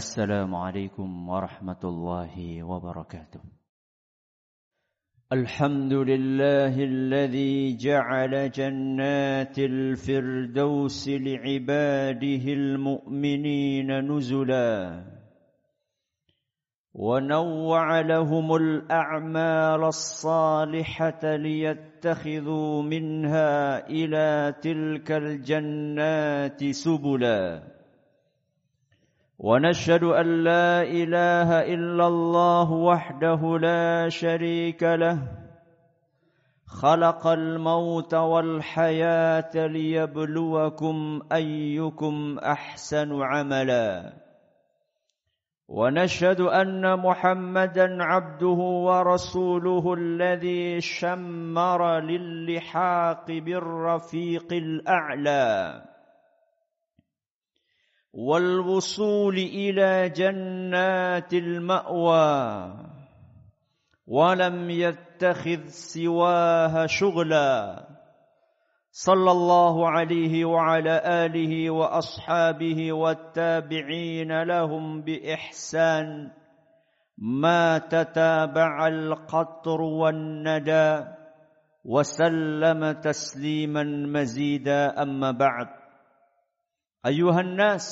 السلام عليكم ورحمة الله وبركاته. الحمد لله الذي جعل جنات الفردوس لعباده المؤمنين نزلا ونوع لهم الأعمال الصالحة ليتخذوا منها إلى تلك الجنات سبلا. ونشهد أن لا إله إلا الله وحده لا شريك له. خلق الموت والحياة ليبلوكم أيكم أحسن عملا. ونشهد أن محمدا عبده ورسوله الذي شمر للحاق بالرفيق الأعلى. والوصول إلى جنات المأوى ولم يتخذ سواها شغلا. صلى الله عليه وعلى آله وأصحابه والتابعين لهم بإحسان. ما تتابع القطر والندى وسلم تسليما مزيدا أما بعد. أيها الناس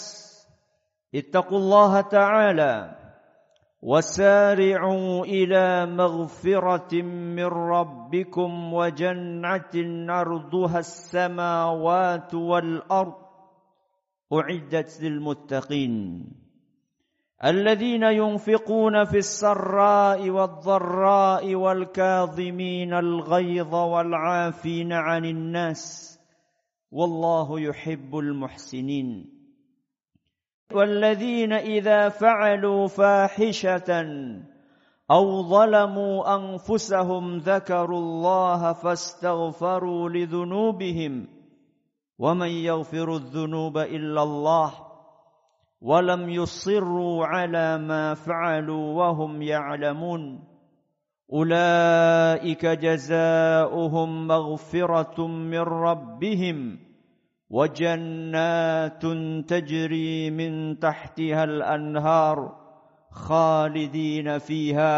اتقوا الله تعالى وسارعوا إلى مغفرة من ربكم وجنة عرضها السماوات والأرض. أعدت للمتقين الذين ينفقون في السراء والضراء والكاظمين الغيظ والعافين عن الناس والله يحب المحسنين. والذين إذا فعلوا فاحشة أو ظلموا أنفسهم ذكروا الله فاستغفروا لذنوبهم ومن يغفر الذنوب إلا الله ولم يصروا على ما فعلوا وهم يعلمون. أولئك جزاؤهم مغفرة من ربهم. وجنات تجري من تحتها الأنهار خالدين فيها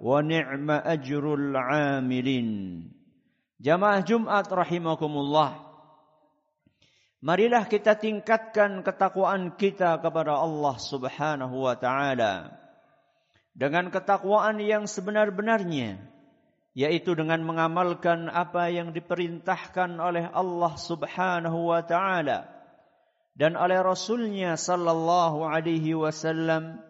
ونعم أجر العاملين Jamaah Jumat rahimakumullah. Marilah kita tingkatkan ketakwaan kita kepada Allah Subhanahu wa taala dengan ketakwaan yang sebenar-benarnya Yaitu dengan mengamalkan apa yang diperintahkan oleh Allah Subhanahu wa taala dan oleh Rasulnya sallallahu alaihi wasallam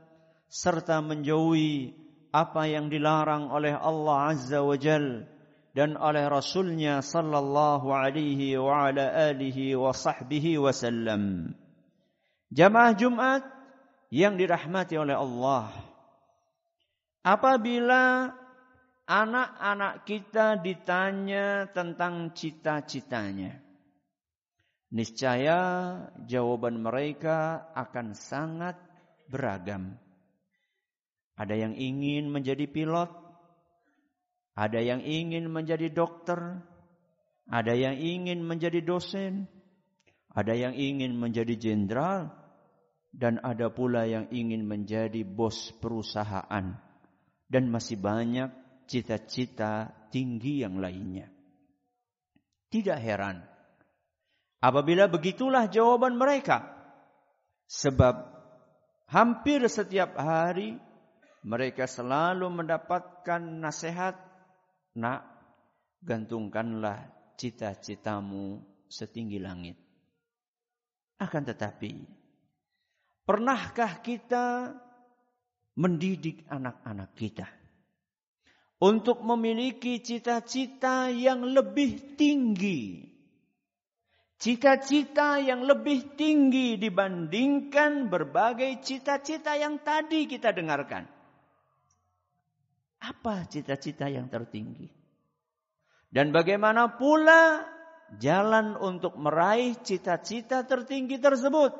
serta menjauhi apa yang dilarang oleh Allah Azza wa Jal dan oleh Rasulnya sallallahu alaihi wa ala alihi wa sahbihi wasallam. Jamaah Jumat yang dirahmati oleh Allah. Apabila anak-anak kita ditanya tentang cita-citanya, niscaya jawaban mereka akan sangat beragam. Ada yang ingin menjadi pilot, ada yang ingin menjadi dokter, ada yang ingin menjadi dosen, ada yang ingin menjadi jenderal, dan ada pula yang ingin menjadi bos perusahaan dan masih banyak cita-cita tinggi yang lainnya. Tidak heran apabila begitulah jawaban mereka. Sebab hampir setiap hari mereka selalu mendapatkan nasihat, "Nak, gantungkanlah cita-citamu setinggi langit." Akan tetapi, pernahkah kita mendidik anak-anak kita untuk memiliki cita-cita yang lebih tinggi. Cita-cita yang lebih tinggi dibandingkan berbagai cita-cita yang tadi kita dengarkan. Apa cita-cita yang tertinggi? Dan bagaimana pula jalan untuk meraih cita-cita tertinggi tersebut?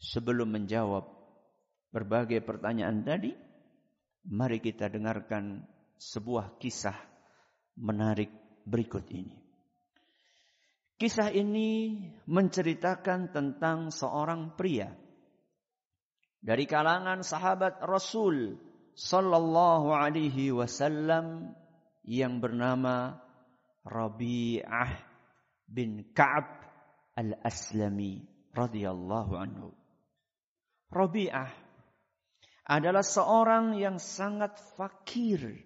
Sebelum menjawab berbagai pertanyaan tadi, mari kita dengarkan sebuah kisah menarik berikut ini. Kisah ini menceritakan tentang seorang pria dari kalangan sahabat Rasul sallallahu alaihi wasallam yang bernama Rabi'ah bin Ka'ab al-Aslami radhiyallahu anhu. Rabi'ah adalah seorang yang sangat fakir.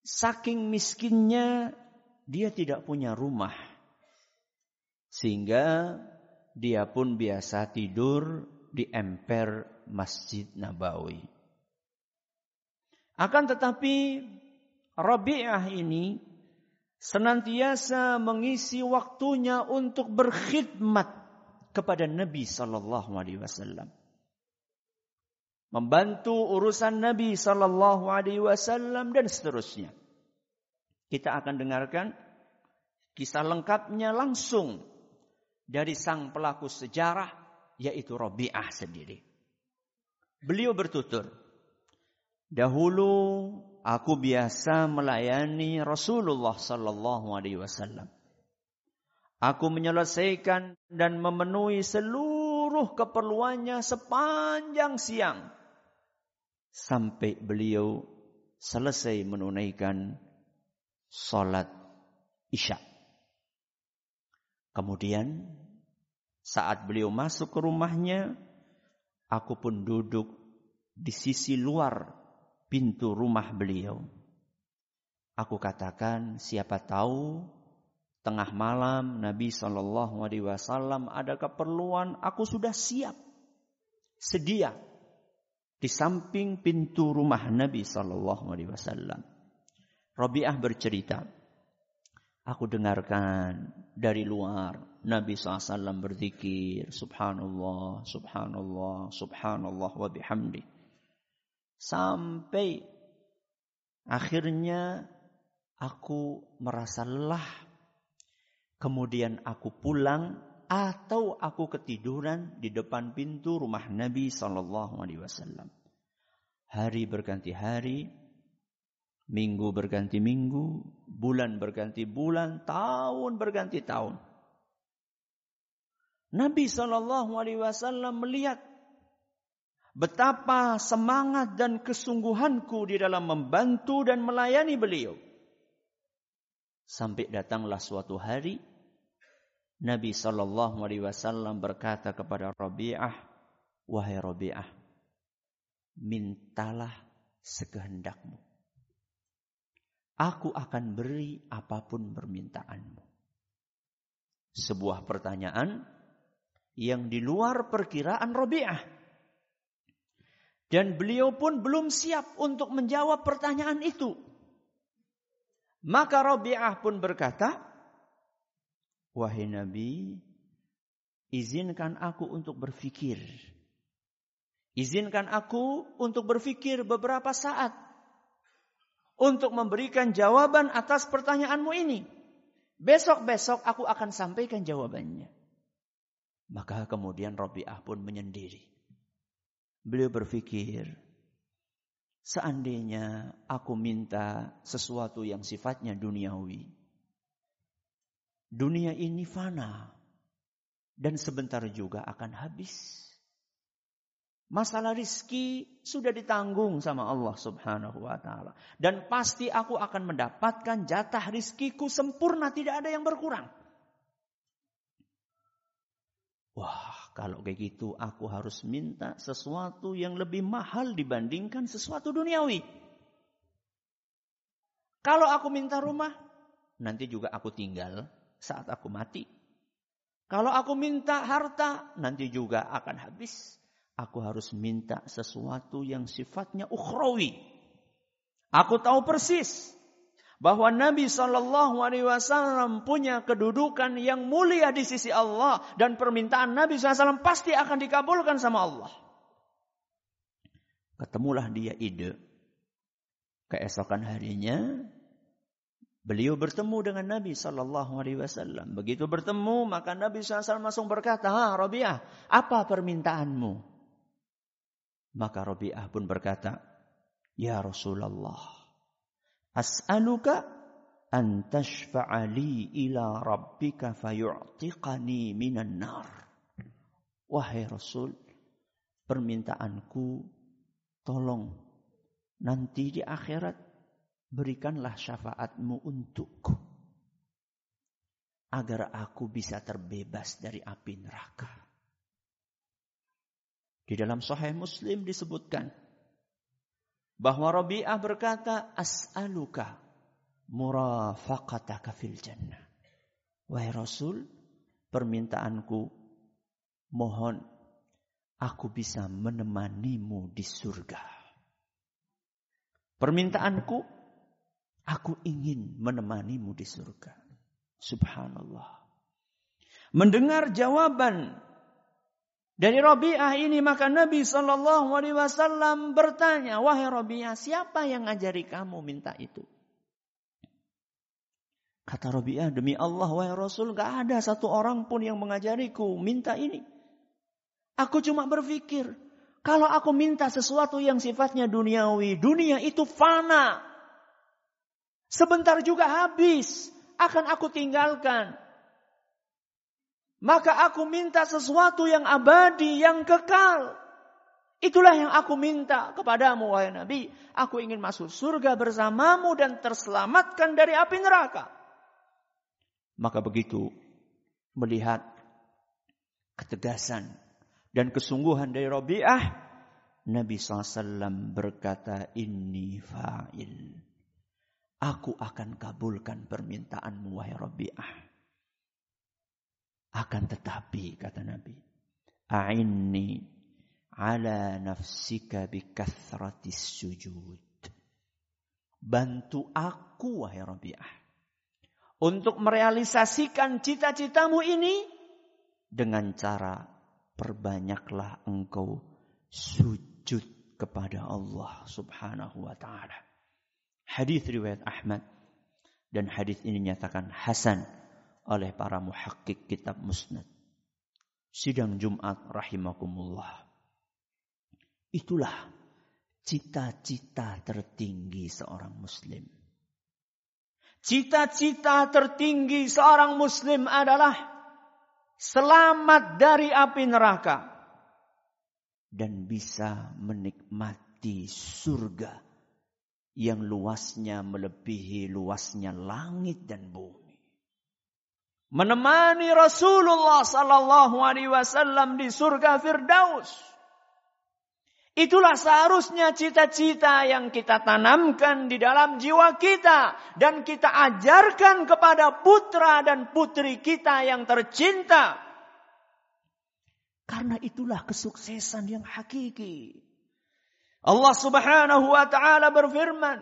Saking miskinnya dia tidak punya rumah. Sehingga dia pun biasa tidur di emper Masjid Nabawi. Akan tetapi Rabi'ah ini senantiasa mengisi waktunya untuk berkhidmat kepada Nabi sallallahu alaihi wasallam. Membantu urusan Nabi sallallahu alaihi wasallam dan seterusnya. Kita akan dengarkan kisah lengkapnya langsung dari sang pelaku sejarah yaitu Rabi'ah sendiri. Beliau bertutur, "Dahulu aku biasa melayani Rasulullah sallallahu alaihi wasallam. Aku menyelesaikan dan memenuhi seluruh keperluannya sepanjang siang sampai beliau selesai menunaikan salat Isya. Kemudian saat beliau masuk ke rumahnya, aku pun duduk di sisi luar pintu rumah beliau. Aku katakan, siapa tahu tengah malam Nabi Shallallahu Alaihi Wasallam ada keperluan, aku sudah siap, sedia di samping pintu rumah Nabi Shallallahu Alaihi Wasallam. Robiah bercerita, Aku dengarkan dari luar Nabi SAW berzikir Subhanallah, Subhanallah, Subhanallah wa bihamdi. Sampai akhirnya aku merasa lelah. Kemudian aku pulang atau aku ketiduran di depan pintu rumah Nabi Sallallahu Alaihi Wasallam. Hari berganti hari, Minggu berganti minggu, bulan berganti bulan, tahun berganti tahun. Nabi Shallallahu Alaihi Wasallam melihat betapa semangat dan kesungguhanku di dalam membantu dan melayani beliau. Sampai datanglah suatu hari, Nabi Shallallahu Alaihi Wasallam berkata kepada Rabi'ah, wahai Rabi'ah, mintalah sekehendakmu aku akan beri apa pun permintaanmu. Sebuah pertanyaan yang di luar perkiraan Robiah. Dan beliau pun belum siap untuk menjawab pertanyaan itu. Maka Robiah pun berkata, Wahai Nabi, izinkan aku untuk berfikir. Izinkan aku untuk berfikir beberapa saat untuk memberikan jawaban atas pertanyaanmu ini. Besok-besok aku akan sampaikan jawabannya. Maka kemudian Robi'ah pun menyendiri. Beliau berpikir, seandainya aku minta sesuatu yang sifatnya duniawi. Dunia ini fana dan sebentar juga akan habis. Masalah rizki sudah ditanggung sama Allah subhanahu wa ta'ala. Dan pasti aku akan mendapatkan jatah rizkiku sempurna, tidak ada yang berkurang. Wah, kalau kayak gitu aku harus minta sesuatu yang lebih mahal dibandingkan sesuatu duniawi. Kalau aku minta rumah, nanti juga aku tinggal saat aku mati. Kalau aku minta harta, nanti juga akan habis aku harus minta sesuatu yang sifatnya ukhrawi. Aku tahu persis bahwa Nabi Shallallahu Alaihi Wasallam punya kedudukan yang mulia di sisi Allah dan permintaan Nabi SAW pasti akan dikabulkan sama Allah. Ketemulah dia ide. Keesokan harinya beliau bertemu dengan Nabi Shallallahu Alaihi Wasallam. Begitu bertemu maka Nabi SAW langsung berkata, Ha Rabi'ah, apa permintaanmu? Maka Rabi'ah pun berkata, Ya Rasulullah, as'aluka an tashfa'ali ila rabbika fayu'tiqani minan nar. Wahai Rasul, permintaanku tolong nanti di akhirat berikanlah syafaatmu untukku agar aku bisa terbebas dari api neraka. Di dalam Sahih Muslim disebutkan bahwa Rabi'ah berkata, As'aluka murafaqataka fil jannah. Wahai Rasul, permintaanku mohon aku bisa menemanimu di surga. Permintaanku, aku ingin menemanimu di surga. Subhanallah. Mendengar jawaban dari Rabi'ah ini maka Nabi Shallallahu Alaihi Wasallam bertanya, wahai Rabi'ah, siapa yang ngajari kamu minta itu? Kata Rabi'ah, demi Allah, wahai Rasul, gak ada satu orang pun yang mengajariku minta ini. Aku cuma berpikir, kalau aku minta sesuatu yang sifatnya duniawi, dunia itu fana. Sebentar juga habis, akan aku tinggalkan. Maka aku minta sesuatu yang abadi, yang kekal. Itulah yang aku minta kepadamu, wahai Nabi. Aku ingin masuk surga bersamamu dan terselamatkan dari api neraka. Maka begitu melihat ketegasan dan kesungguhan dari Rabi'ah, Nabi SAW berkata, Inni fa'il. Aku akan kabulkan permintaanmu, wahai Rabi'ah. Akan tetapi kata Nabi, a'inni ala nafsika bikathratis sujud. Bantu aku wahai Rabi'ah. Untuk merealisasikan cita-citamu ini dengan cara perbanyaklah engkau sujud kepada Allah Subhanahu wa taala. Hadis riwayat Ahmad dan hadis ini nyatakan hasan oleh para muhakkik kitab musnad. Sidang Jumat rahimakumullah. Itulah cita-cita tertinggi seorang muslim. Cita-cita tertinggi seorang muslim adalah selamat dari api neraka dan bisa menikmati surga yang luasnya melebihi luasnya langit dan bumi menemani Rasulullah sallallahu alaihi wasallam di surga Firdaus. Itulah seharusnya cita-cita yang kita tanamkan di dalam jiwa kita dan kita ajarkan kepada putra dan putri kita yang tercinta. Karena itulah kesuksesan yang hakiki. Allah Subhanahu wa taala berfirman,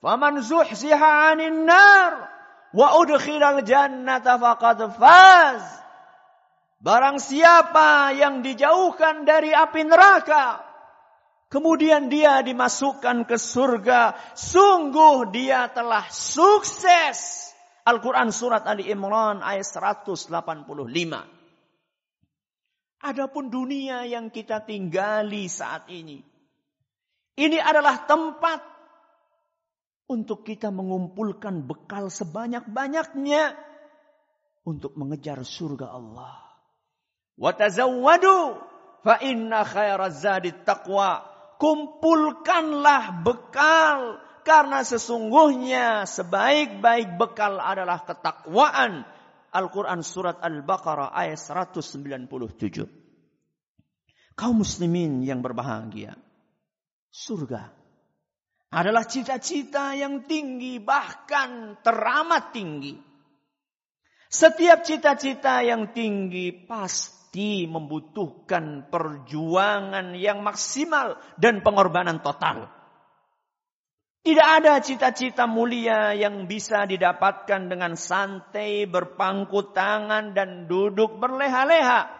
"Faman zuhziha 'anil nar wa udkhilal jannata faqad faz. Barang siapa yang dijauhkan dari api neraka, kemudian dia dimasukkan ke surga, sungguh dia telah sukses. Al-Quran Surat Ali Imran ayat 185. Adapun dunia yang kita tinggali saat ini. Ini adalah tempat untuk kita mengumpulkan bekal sebanyak-banyaknya untuk mengejar surga Allah. Watazawwadu fa inna khairaz taqwa. Kumpulkanlah bekal karena sesungguhnya sebaik-baik bekal adalah ketakwaan. Al-Quran Surat Al-Baqarah ayat 197. Kaum muslimin yang berbahagia. Surga adalah cita-cita yang tinggi, bahkan teramat tinggi. Setiap cita-cita yang tinggi pasti membutuhkan perjuangan yang maksimal dan pengorbanan total. Tidak ada cita-cita mulia yang bisa didapatkan dengan santai, berpangku tangan, dan duduk berleha-leha.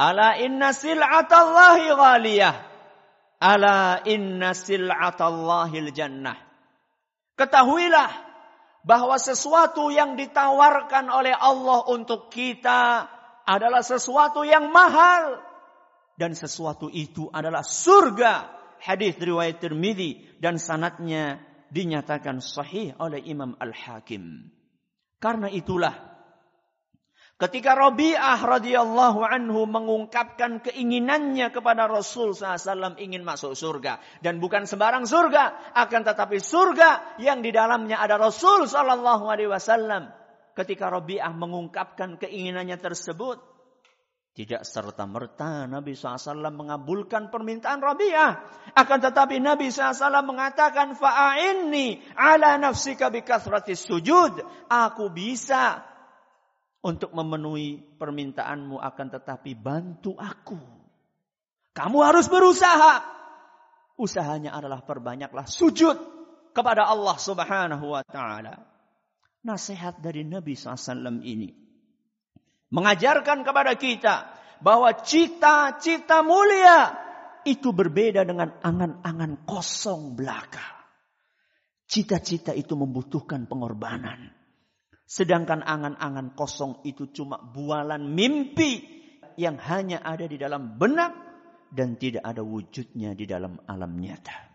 Ala inna sil'atallahi ghaliyah. Ala inna sil'atallahil jannah. Ketahuilah bahwa sesuatu yang ditawarkan oleh Allah untuk kita adalah sesuatu yang mahal dan sesuatu itu adalah surga. Hadis riwayat Tirmidzi dan sanatnya dinyatakan sahih oleh Imam Al-Hakim. Karena itulah Ketika Rabi'ah radhiyallahu anhu mengungkapkan keinginannya kepada Rasul SAW ingin masuk surga. Dan bukan sembarang surga. Akan tetapi surga yang di dalamnya ada Rasul SAW. Ketika Rabi'ah mengungkapkan keinginannya tersebut. Tidak serta-merta Nabi SAW mengabulkan permintaan Rabi'ah. Akan tetapi Nabi SAW mengatakan, Fa'a'inni ala nafsika bikathratis sujud. Aku bisa untuk memenuhi permintaanmu akan tetapi bantu aku. Kamu harus berusaha. Usahanya adalah perbanyaklah sujud kepada Allah Subhanahu wa taala. Nasihat dari Nabi SAW ini mengajarkan kepada kita bahwa cita-cita mulia itu berbeda dengan angan-angan kosong belaka. Cita-cita itu membutuhkan pengorbanan. Sedangkan angan-angan kosong itu cuma bualan mimpi yang hanya ada di dalam benak dan tidak ada wujudnya di dalam alam nyata.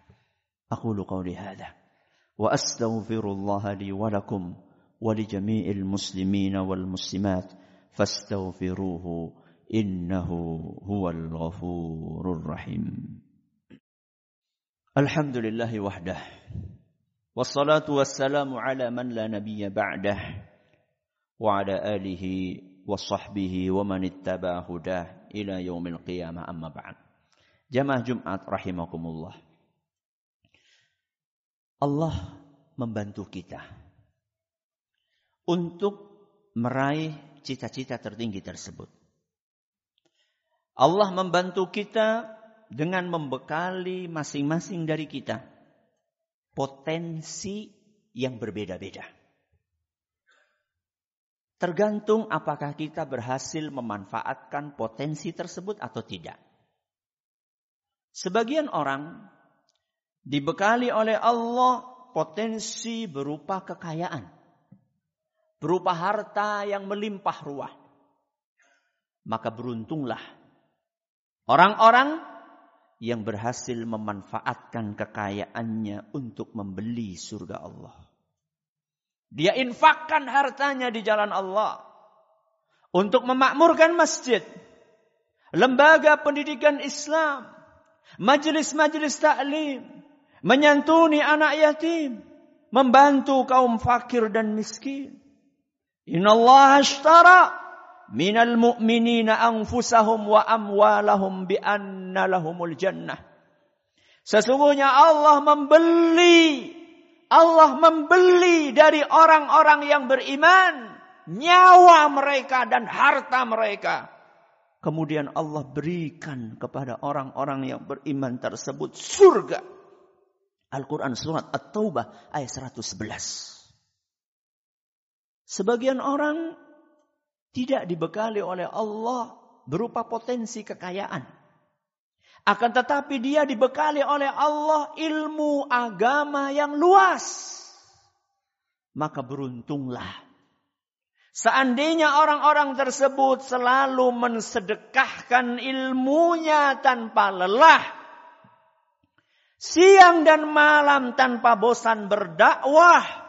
Aku qawli hadha wa astaghfirullah li wa lakum wa li jami'il muslimin wal muslimat fastaghfiruhu innahu huwal ghafurur rahim. Alhamdulillah wahdah. Wassalatu wassalamu ala man la nabiyya ba'dah wa ala alihi wa sahbihi wa man ittaba hudah ila yaumil qiyamah amma ba'd. Jamaah Jumat rahimakumullah. Allah membantu kita untuk meraih cita-cita tertinggi tersebut. Allah membantu kita dengan membekali masing-masing dari kita potensi yang berbeda-beda. Tergantung apakah kita berhasil memanfaatkan potensi tersebut atau tidak. Sebagian orang dibekali oleh Allah potensi berupa kekayaan, berupa harta yang melimpah ruah. Maka beruntunglah orang-orang yang berhasil memanfaatkan kekayaannya untuk membeli surga Allah. Dia infakkan hartanya di jalan Allah untuk memakmurkan masjid, lembaga pendidikan Islam, majelis-majelis taklim, menyantuni anak yatim, membantu kaum fakir dan miskin. Inna Allah ashtara minal mu'minina anfusahum wa amwalahum bi anna lahumul jannah. Sesungguhnya Allah membeli Allah membeli dari orang-orang yang beriman nyawa mereka dan harta mereka. Kemudian Allah berikan kepada orang-orang yang beriman tersebut surga. Al-Quran surat At-Taubah ayat 111. Sebagian orang tidak dibekali oleh Allah berupa potensi kekayaan. Akan tetapi dia dibekali oleh Allah ilmu agama yang luas. Maka beruntunglah. Seandainya orang-orang tersebut selalu mensedekahkan ilmunya tanpa lelah. Siang dan malam tanpa bosan berdakwah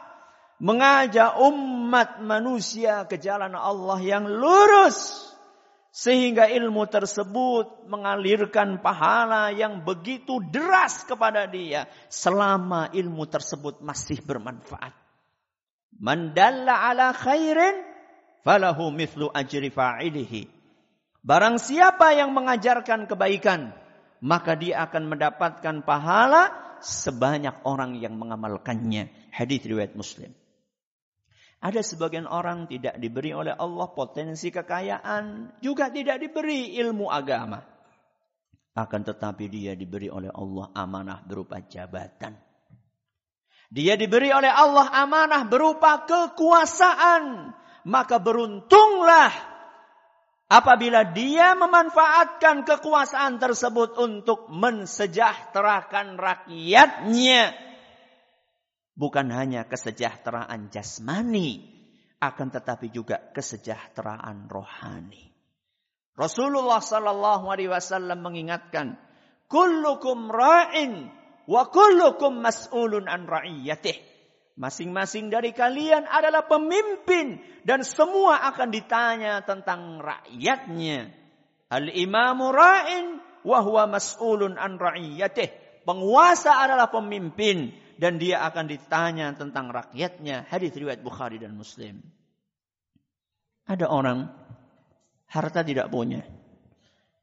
mengajak umat manusia ke jalan Allah yang lurus sehingga ilmu tersebut mengalirkan pahala yang begitu deras kepada dia selama ilmu tersebut masih bermanfaat. Mandalla ala khairin falahu mithlu ajri fa'ilihi. Barang siapa yang mengajarkan kebaikan, maka dia akan mendapatkan pahala sebanyak orang yang mengamalkannya. Hadis riwayat Muslim. Ada sebagian orang tidak diberi oleh Allah potensi kekayaan, juga tidak diberi ilmu agama. Akan tetapi dia diberi oleh Allah amanah berupa jabatan. Dia diberi oleh Allah amanah berupa kekuasaan. Maka beruntunglah apabila dia memanfaatkan kekuasaan tersebut untuk mensejahterakan rakyatnya bukan hanya kesejahteraan jasmani, akan tetapi juga kesejahteraan rohani. Rasulullah sallallahu alaihi wasallam mengingatkan, "Kullukum ra'in wa kullukum mas'ulun an ra'iyatih." Masing-masing dari kalian adalah pemimpin dan semua akan ditanya tentang rakyatnya. Al-imamu ra'in wa huwa mas'ulun an ra'iyatih. Penguasa adalah pemimpin dan dia akan ditanya tentang rakyatnya. Hadis riwayat Bukhari dan Muslim. Ada orang harta tidak punya.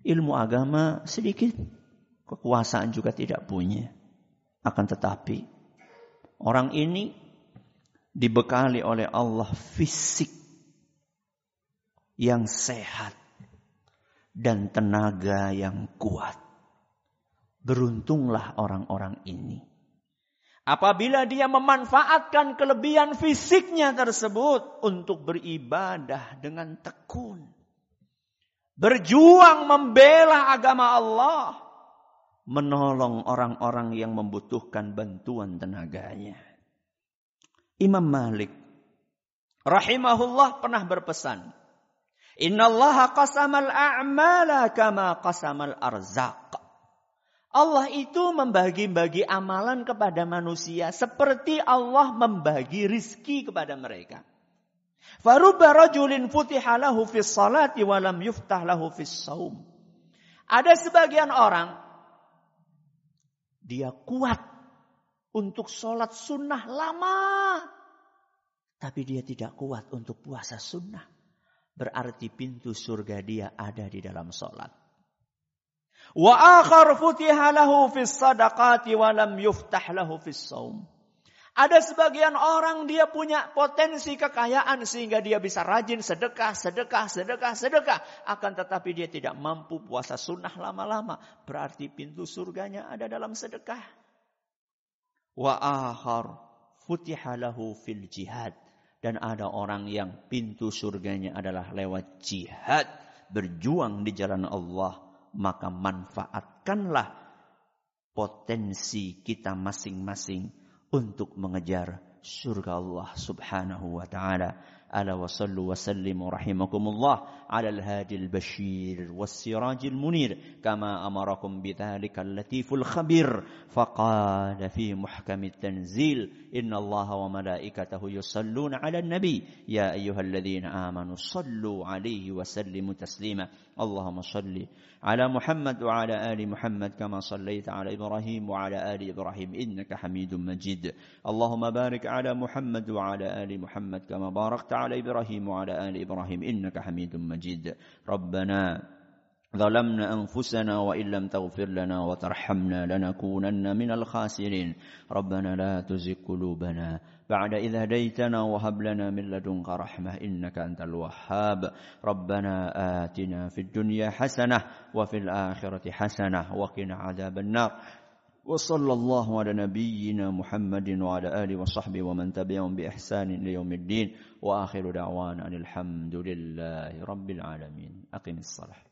Ilmu agama sedikit, kekuasaan juga tidak punya. Akan tetapi orang ini dibekali oleh Allah fisik yang sehat dan tenaga yang kuat. Beruntunglah orang-orang ini. Apabila dia memanfaatkan kelebihan fisiknya tersebut untuk beribadah dengan tekun. Berjuang membela agama Allah. Menolong orang-orang yang membutuhkan bantuan tenaganya. Imam Malik rahimahullah pernah berpesan, "Innallaha qasamal a'mala kama qasamal arzaq." Allah itu membagi-bagi amalan kepada manusia seperti Allah membagi rizki kepada mereka. Farubba rajulin futiha lahu fis salati wa lam yuftah lahu fis saum. Ada sebagian orang dia kuat untuk sholat sunnah lama. Tapi dia tidak kuat untuk puasa sunnah. Berarti pintu surga dia ada di dalam sholat. Wa akhar futiha lahu fis sadaqati wa lam yuftah lahu fis saum. Ada sebagian orang dia punya potensi kekayaan sehingga dia bisa rajin sedekah, sedekah, sedekah, sedekah. Akan tetapi dia tidak mampu puasa sunnah lama-lama. Berarti pintu surganya ada dalam sedekah wa akhar futiha fil jihad dan ada orang yang pintu surganya adalah lewat jihad berjuang di jalan Allah maka manfaatkanlah potensi kita masing-masing untuk mengejar surga Allah Subhanahu wa taala. Ala wa sallu wa sallimu rahimakumullah ala al-hadi al-bashir was-siraj al-munir kama amarakum bidhalika al-latiful khabir faqala fi muhkam at-tanzil inna Allah wa malaikatahu yusalluna ala an-nabi ya ayyuhalladhina amanu sallu alayhi wa sallimu taslima. Allahumma salli على محمد وعلى آل محمد كما صليت على إبراهيم وعلى آل إبراهيم. إنك حميد مجيد. اللهم بارك على محمد وعلى آل محمد كما باركت على إبراهيم وعلى آل إبراهيم. إنك حميد مجيد. ربنا ظلمنا أنفسنا وإن لم تغفر لنا وترحمنا لنكونن من الخاسرين. ربنا لا تزغ قلوبنا بعد إذ هديتنا وهب لنا من لدنك رحمة إنك أنت الوهاب. ربنا آتنا في الدنيا حسنة وفي الآخرة حسنة وقنا عذاب النار. وصلى الله على نبينا محمد وعلى آله وصحبه ومن تبعهم بإحسان ليوم الدين. وآخر دعوانا الحمد لله رب العالمين. أقم الصلاة.